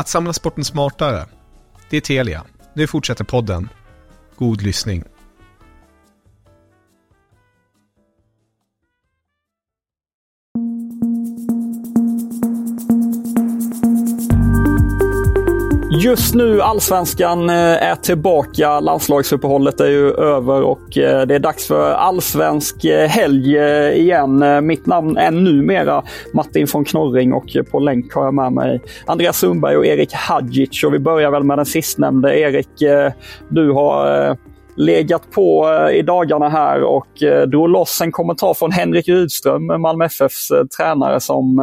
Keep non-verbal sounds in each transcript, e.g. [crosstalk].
Att samla sporten smartare. Det är Telia. Nu fortsätter podden. God lyssning. Just nu allsvenskan eh, är tillbaka. Landslagsuppehållet är ju över och eh, det är dags för allsvensk eh, helg igen. Mitt namn är numera Martin von Knorring och på länk har jag med mig Andreas Sundberg och Erik Hadjic. Och vi börjar väl med den sistnämnde. Erik, du har legat på i dagarna här och drog loss en kommentar från Henrik Rydström, Malmö FFs tränare som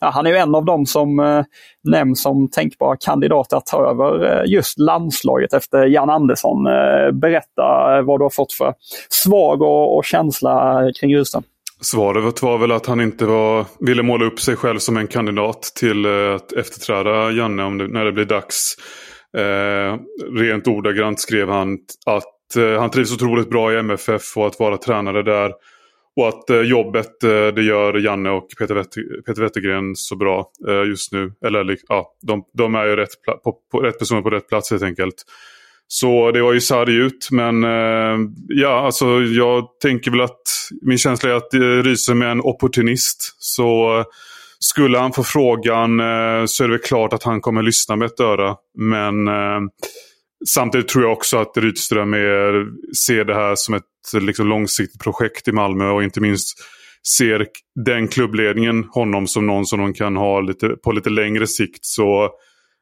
ja, han är ju en av dem som eh, nämns som tänkbara kandidater att ta över eh, just landslaget efter Jan Andersson. Eh, berätta eh, vad du har fått för svar och, och känsla kring Rydström. Svaret var väl att han inte var, ville måla upp sig själv som en kandidat till eh, att efterträda Janne om det, när det blir dags. Eh, rent ordagrant skrev han att eh, han trivs otroligt bra i MFF och att vara tränare där och att eh, jobbet eh, det gör Janne och Peter, Wett Peter Wettergren så bra eh, just nu. Eller ja, de, de är ju rätt, på, på, rätt personer på rätt plats helt enkelt. Så det var ju sarg ut men eh, ja, alltså jag tänker väl att min känsla är att eh, Rydström är en opportunist. Så eh, skulle han få frågan eh, så är det väl klart att han kommer lyssna med ett öra. Men eh, Samtidigt tror jag också att Rydström är, ser det här som ett liksom, långsiktigt projekt i Malmö och inte minst ser den klubbledningen honom som någon som de kan ha lite, på lite längre sikt. Så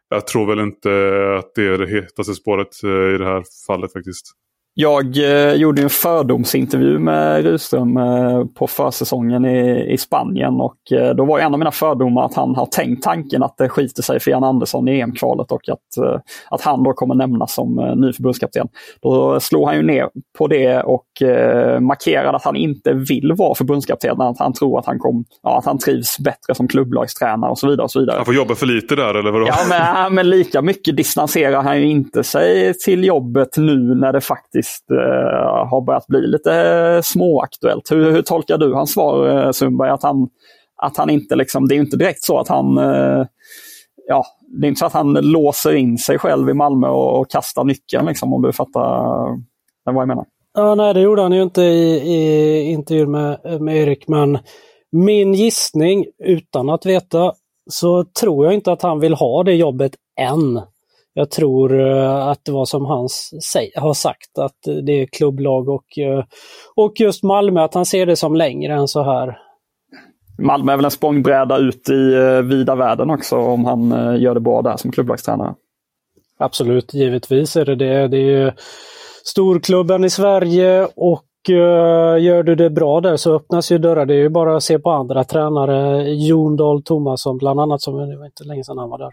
jag tror väl inte att det är det hetaste spåret eh, i det här fallet faktiskt. Jag eh, gjorde en fördomsintervju med Rydström eh, på försäsongen i, i Spanien och eh, då var en av mina fördomar att han har tänkt tanken att det skiter sig för Jan Andersson i EM-kvalet och att, eh, att han då kommer nämnas som eh, ny förbundskapten. Då slog han ju ner på det och eh, markerade att han inte vill vara förbundskapten, att han tror att han, kom, ja, att han trivs bättre som klubblagstränare och så vidare. Och så vidare. Han får jobba för lite där eller vadå? Ja, men, men lika mycket distanserar han ju inte sig till jobbet nu när det faktiskt faktiskt eh, har börjat bli lite eh, småaktuellt. Hur, hur tolkar du hans svar eh, Sundberg? Att han, att han inte liksom, det är inte direkt så att han eh, ja, det är inte så att han låser in sig själv i Malmö och, och kastar nyckeln liksom, om du fattar eh, vad jag menar. Ja, nej, det gjorde han ju inte i, i intervjun med, med Erik, men min gissning, utan att veta, så tror jag inte att han vill ha det jobbet än. Jag tror eh, att det var som han har sagt, att det är klubblag och, eh, och just Malmö, att han ser det som längre än så här. Malmö är väl en språngbräda ut i eh, vida världen också om han gör det bra där som klubblagstränare. Absolut, givetvis är det det. Det är storklubben i Sverige och gör du det bra där så öppnas ju dörrar. Det är ju bara att se på andra tränare. Jon Dahl Tomasson bland annat, som det var inte länge sedan han var där.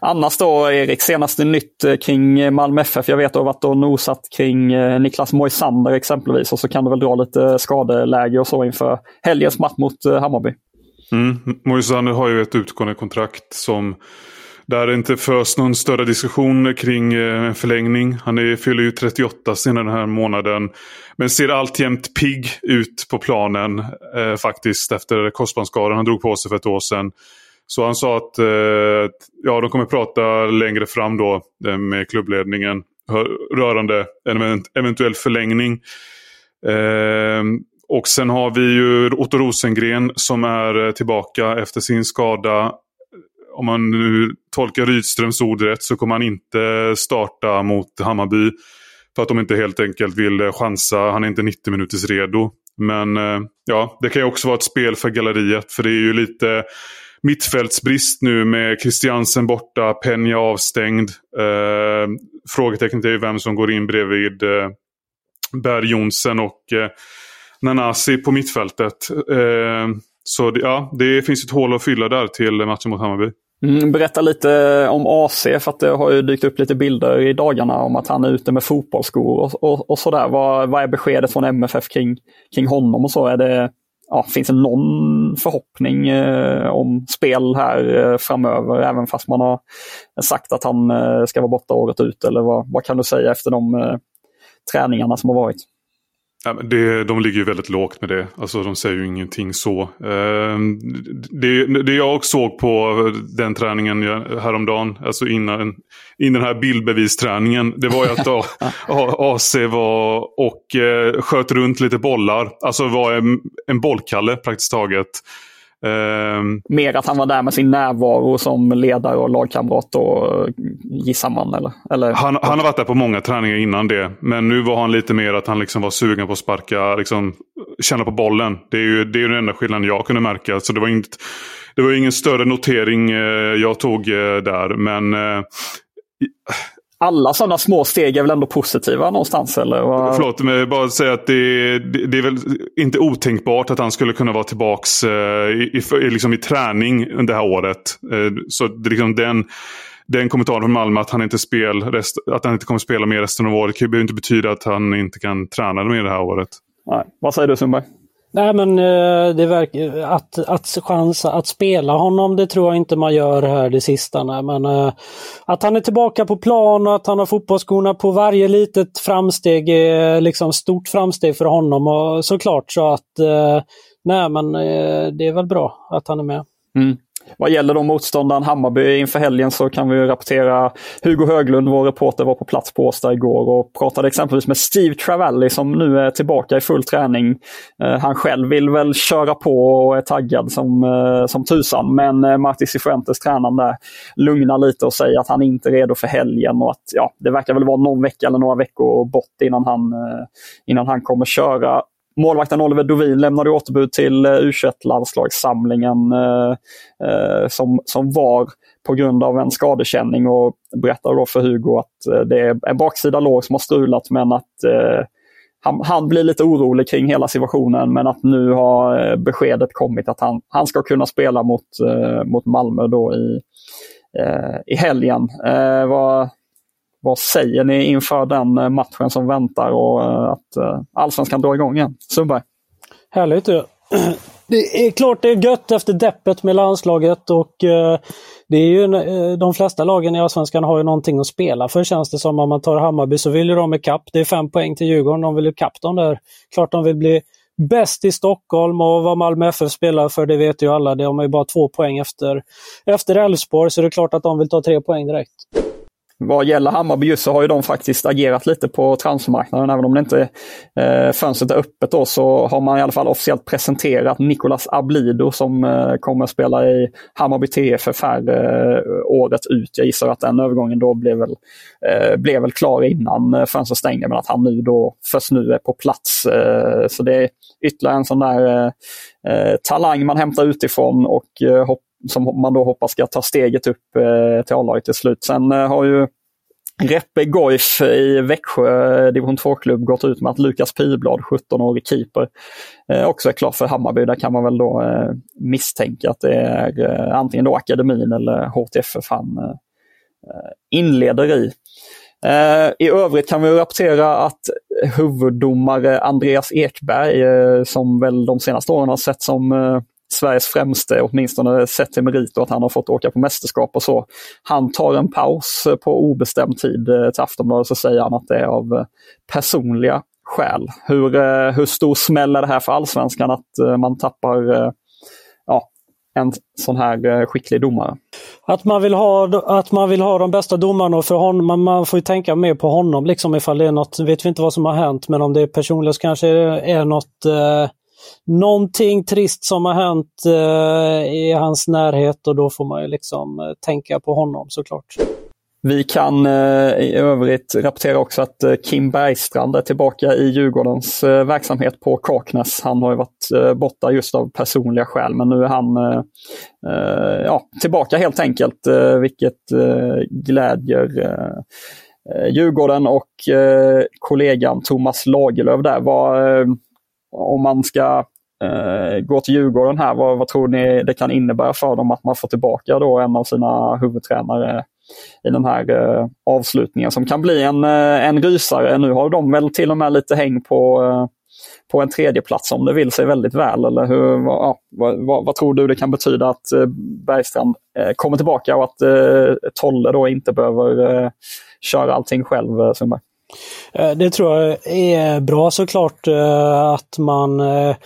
Annars då, Erik, senaste nytt eh, kring eh, Malmö FF. Jag vet att du har varit och nosat kring eh, Niklas Moisander exempelvis och så kan du väl dra lite skadeläge och så inför helgens match mot Hammarby. Mm. Moisander har ju ett utgående kontrakt som där det inte förs någon större diskussion kring en förlängning. Han är, fyller ju 38 senare den här månaden. Men ser alltjämt pigg ut på planen eh, faktiskt efter korsbandsskadan han drog på sig för ett år sedan. Så han sa eh, att ja, de kommer prata längre fram då eh, med klubbledningen rörande en eventuell förlängning. Ehm, och sen har vi ju Otto Rosengren som är eh, tillbaka efter sin skada. Om man nu tolkar Rydströms ord rätt så kommer han inte starta mot Hammarby. För att de inte helt enkelt vill chansa. Han är inte 90 minuters redo. Men ja, det kan ju också vara ett spel för galleriet. För det är ju lite mittfältsbrist nu med Christiansen borta, Penja avstängd. Eh, frågetecknet är ju vem som går in bredvid eh, Berg Jonsen och eh, Nanasi på mittfältet. Eh, så det, ja, det finns ett hål att fylla där till matchen mot Hammarby. Mm, berätta lite om AC för att det har ju dykt upp lite bilder i dagarna om att han är ute med fotbollsskor och, och, och sådär. Vad, vad är beskedet från MFF kring, kring honom och så? Är det, ja, finns det någon förhoppning eh, om spel här eh, framöver, även fast man har sagt att han eh, ska vara borta året ut? Eller vad, vad kan du säga efter de eh, träningarna som har varit? Ja, det, de ligger ju väldigt lågt med det. Alltså de säger ju ingenting så. Eh, det, det jag såg på den träningen häromdagen, alltså innan, innan den här bildbevisträningen, det var ju att AC [laughs] var och eh, sköt runt lite bollar. Alltså var en, en bollkalle praktiskt taget. Um, Mer att han var där med sin närvaro som ledare och lagkamrat och gissar man? Eller? eller? Han, han, har varit där på många träningar innan det. Men nu var han lite mer att han liksom var sugen på att sparka, liksom, känna på bollen. Det är ju det är den enda skillnaden jag kunde märka. Så det var, inget, det var ingen större notering eh, jag tog eh, där. Men eh, alla sådana små steg är väl ändå positiva någonstans? Eller? Förlåt, men jag bara säga att det, det, det, är väl inte otänkbart att han skulle kunna vara tillbaka eh, i, i, liksom i träning det här året. Eh, så det, liksom den, den kommentaren från Malmö att han inte, spel, rest, att han inte kommer spela mer resten av året behöver inte betyda att han inte kan träna mer det här året. Nej. Vad säger du Sundberg? Nej men eh, det verkar, att, att chansa att spela honom det tror jag inte man gör här det sista. Nej. Men eh, att han är tillbaka på plan och att han har fotbollsskorna på varje litet framsteg är eh, liksom stort framsteg för honom. Och såklart så att nej men det är väl bra att han är med. Mm. Vad gäller de motståndaren Hammarby inför helgen så kan vi rapportera Hugo Höglund, vår reporter, var på plats på Åsta igår och pratade exempelvis med Steve Travalli som nu är tillbaka i full träning. Eh, han själv vill väl köra på och är taggad som, eh, som tusan men eh, Martin Cifuentes, tränaren där, lugnar lite och säger att han inte är redo för helgen och att ja, det verkar väl vara någon vecka eller några veckor bort innan han, eh, innan han kommer köra. Målvakten Oliver Dovin lämnade återbud till eh, u landslagssamlingen eh, eh, som, som var på grund av en skadekänning och berättade då för Hugo att eh, det är en baksida lår som har strulat men att eh, han, han, blir lite orolig kring hela situationen men att nu har eh, beskedet kommit att han, han ska kunna spela mot, eh, mot Malmö då i, i helgen. vad, vad säger ni inför den eh, matchen som väntar och eh, att eh, allsvenskan drar igång igen? Sundberg? Härligt ju. [clears throat] Det är klart det är gött efter deppet med landslaget och det är ju de flesta lagen i Allsvenskan har ju någonting att spela för känns det som. Om man tar Hammarby så vill ju de ikapp. Det är fem poäng till Djurgården. De vill ikapp dem där. Klart de vill bli bäst i Stockholm och vad Malmö FF spelar för det vet ju alla. De har ju bara två poäng efter, efter Elfsborg så det är klart att de vill ta tre poäng direkt. Vad gäller Hammarby just så har ju de faktiskt agerat lite på transfermarknaden. Även om det inte eh, fönstret är öppet då så har man i alla fall officiellt presenterat Nicolas Ablido som eh, kommer spela i Hammarby TF här eh, året ut. Jag gissar att den övergången då blev väl, eh, blev väl klar innan eh, fönstret stängde men att han nu då först nu är på plats. Eh, så det är ytterligare en sån där eh, eh talang man hämtar utifrån och eh, hoppas som man då hoppas ska ta steget upp eh, till A-laget till slut. Sen eh, har ju Reppe Goif i Växjö eh, division 2-klubb gått ut med att Lukas Piblad, 17-årig keeper, eh, också är klar för Hammarby. Där kan man väl då eh, misstänka att det är antingen då akademin eller HTFF han inleder i. I övrigt kan vi rapportera att huvuddomare Andreas Ekberg, som väl de senaste åren har sett som Sveriges främste, åtminstone sett till meriter att han har fått åka på mästerskap och så. Han tar en paus eh, på obestämd tid eh, till Aftonbladet så säger han att det är av eh, personliga skäl. Hur, hur stor smäll är det här för allsvenskan att man tappar ja, en sån här skicklig domare? Att man vill ha, att man vill ha de bästa domarna för honom, man, man får tänka mer på honom liksom ifall det är något, vet vi inte vad som har hänt, men om det är personligt så kanske det är något eh, någonting trist som har hänt eh, i hans närhet och då får man ju liksom eh, tänka på honom såklart. Vi kan eh, i övrigt rapportera också att eh, Kim Bergstrand är tillbaka i Djurgårdens eh, verksamhet på Kaknäs. Han har ju varit eh, borta just av personliga skäl men nu är han eh, eh, ja, tillbaka helt enkelt, eh, vilket eh, glädjer eh, Djurgården och kollegan Thomas Lagerlöf där. Var, om man ska eh, gå till Djurgården här, vad, vad, tror ni det kan innebära för dem att man får tillbaka då en av sina huvudtränare i den här eh, avslutningen som kan bli en, eh, en rysare. Nu har de väl till och med lite häng på, eh, på en tredje plats om det vill sig väldigt väl. Eller hur, ja, vad, vad, vad, tror du det kan betyda att eh, Bergstrand eh, kommer tillbaka och att eh, Tolle då inte behöver eh, köra allting själv, eh, Sundberg? Eh, det tror jag är bra såklart eh, att man eh,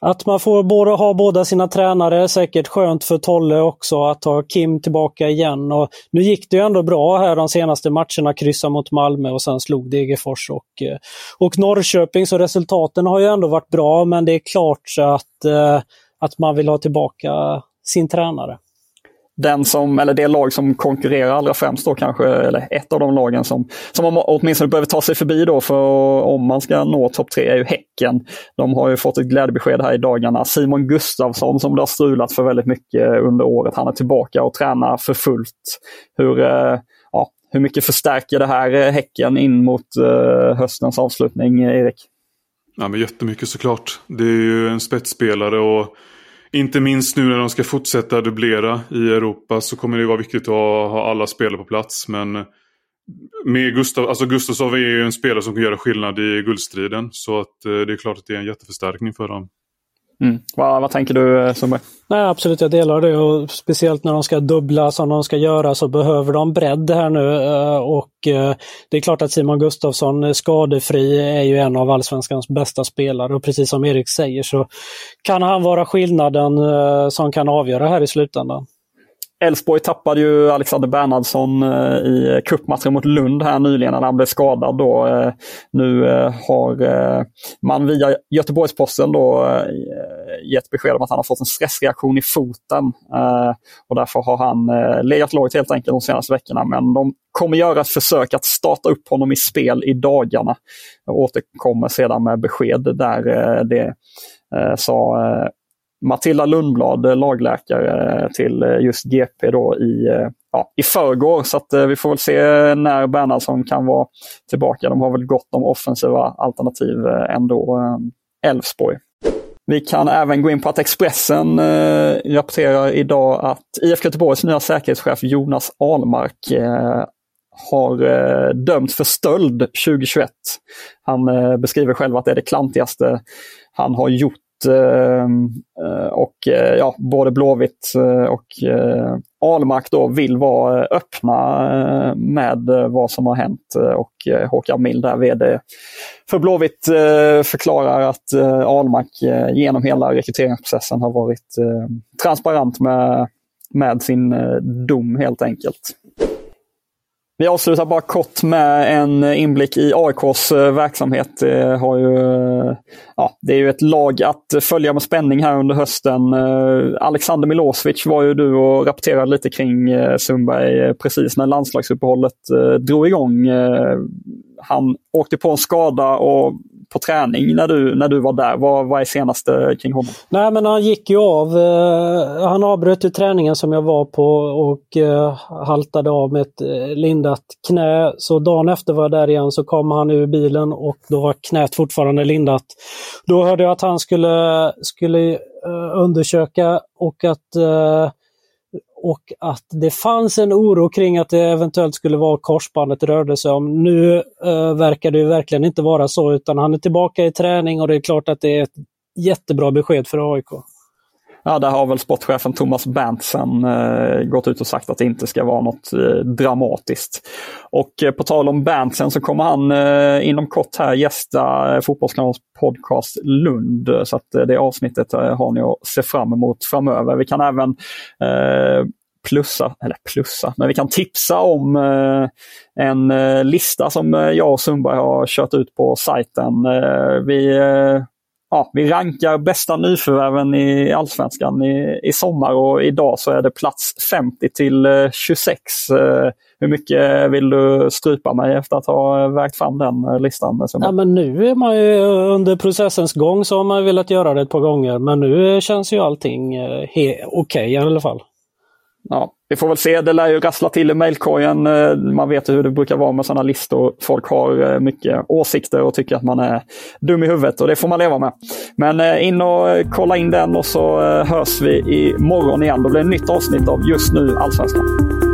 att man får både, ha båda sina tränare, säkert skönt för Tolle också att ha Kim tillbaka igen. Och nu gick det ju ändå bra här de senaste matcherna, kryssa mot Malmö och sen slog Degerfors och, och Norrköping. Så resultaten har ju ändå varit bra men det är klart att, att man vill ha tillbaka sin tränare den som, eller det lag som konkurrerar allra främst då kanske, eller ett av de lagen som, som man åtminstone behöver ta sig förbi då för om man ska nå topp tre är ju Häcken. De har ju fått ett glädjebesked här i dagarna. Simon Gustafsson som det har strulat för väldigt mycket under året, han är tillbaka och tränar för fullt. Hur, eh, ja, hur mycket förstärker det här eh, Häcken in mot eh, höstens avslutning, Erik? Ja, men jättemycket såklart. Det är ju en spetsspelare och inte minst nu när de ska fortsätta dubblera i Europa så kommer det vara viktigt att ha, alla spelare på plats. Men med Gustav, alltså Gustafsson är ju en spelare som kan göra skillnad i guldstriden. Så att eh, det är klart att det är en jätteförstärkning för dem. Mm. Vad, vad tänker du eh, Sundberg? Nej, absolut, jag delar det. Och speciellt när de ska dubbla som de ska göra så behöver de bredd här nu. Eh, och eh, det är klart att Simon Gustafsson skadefri är ju en av allsvenskans bästa spelare. Och precis som Erik säger så kan han vara skillnaden som kan avgöra här i slutändan. Elfsborg tappade ju Alexander Bernhardsson eh, i cupmatchen mot Lund här nyligen när han blev skadad. Då. Eh, nu eh, har man via Göteborgs-Posten då gett besked om att han har fått en stressreaktion i foten. Och därför har han legat lågt helt enkelt de senaste veckorna. Men de kommer göra ett försök att starta upp honom i spel i dagarna. Jag återkommer sedan med besked där det sa Matilda Lundblad, eh, lagläkare eh, till eh, just GP då i, ja, i förrgår. Så att, vi får väl se när Bernhardsson kan vara tillbaka. De har väl gott om offensiva alternativ ändå, Elfsborg. Vi kan även gå in på att Expressen eh, rapporterar idag att IFK Göteborgs nya säkerhetschef Jonas Almark eh, har eh, dömts för stöld 2021. Han eh, beskriver själv att det är det klantigaste han har gjort Eh, eh, och eh, ja, både Blåvitt och Almark då vill vara öppna med vad som har hänt och Håkan Mild, där vd för Blåvitt, förklarar att Almark genom hela rekryteringsprocessen har varit transparent med, med sin dom helt enkelt. Vi avslutar bara kort med en inblick i AIKs eh, verksamhet. Det, har ju, eh, ja, det är ju ett lag att följa med spänning här under hösten. Eh, Alexander Milosevic var ju du och rapporterade lite kring Sundberg precis när landslagsuppehållet drog igång. Han åkte på en skada och på träning när du, när du var där? Vad, vad är senaste kring honom? Nej men han gick ju av. Eh, han avbröt ju träningen som jag var på och eh, haltade av med ett eh, lindat knä. Så dagen efter var jag där igen så kom han ur bilen och då var knät fortfarande lindat. Då hörde jag att han skulle, skulle eh, undersöka och att eh, och att det fanns en oro kring att det eventuellt skulle vara korsbandet det rörde sig om. Nu eh, verkar det ju verkligen inte vara så utan han är tillbaka i träning och det är klart att det är ett jättebra besked för AIK. Ja, där har väl sportchefen Thomas Berntsen eh, gått ut och sagt att det inte ska vara något eh, dramatiskt. Och eh, på tal om Berntsen så kommer han eh, inom kort här gästa eh, Fotbollskanalens podcast Lund. Så att eh, det avsnittet eh, har ni att se fram emot framöver. Vi kan även eh, plussa, eller plussa, men vi kan tipsa om eh, en eh, lista som eh, jag och Sundberg har kört ut på sajten. Eh, vi eh, ja, vi rankar bästa nyförvärven i Allsvenskan i, i sommar och idag så är det plats 50 till 26. Eh, eh, hur mycket vill du strypa mig efter att ha vägt fram den eh, listan? Ja, men nu är man ju under processens gång så har man velat göra det ett par gånger men nu känns ju allting okej okay, i alla fall. Ja, vi får väl se, det lär ju rassla till i mejlkorgen. Eh, man vet hur det brukar vara med sådana listor. Folk har eh, mycket åsikter och tycker att man är dum i huvudet och det får man leva med. Men eh, in och kolla in den och så hörs vi imorgon igen. Då blir det ett nytt avsnitt av Just nu Allsvenskan.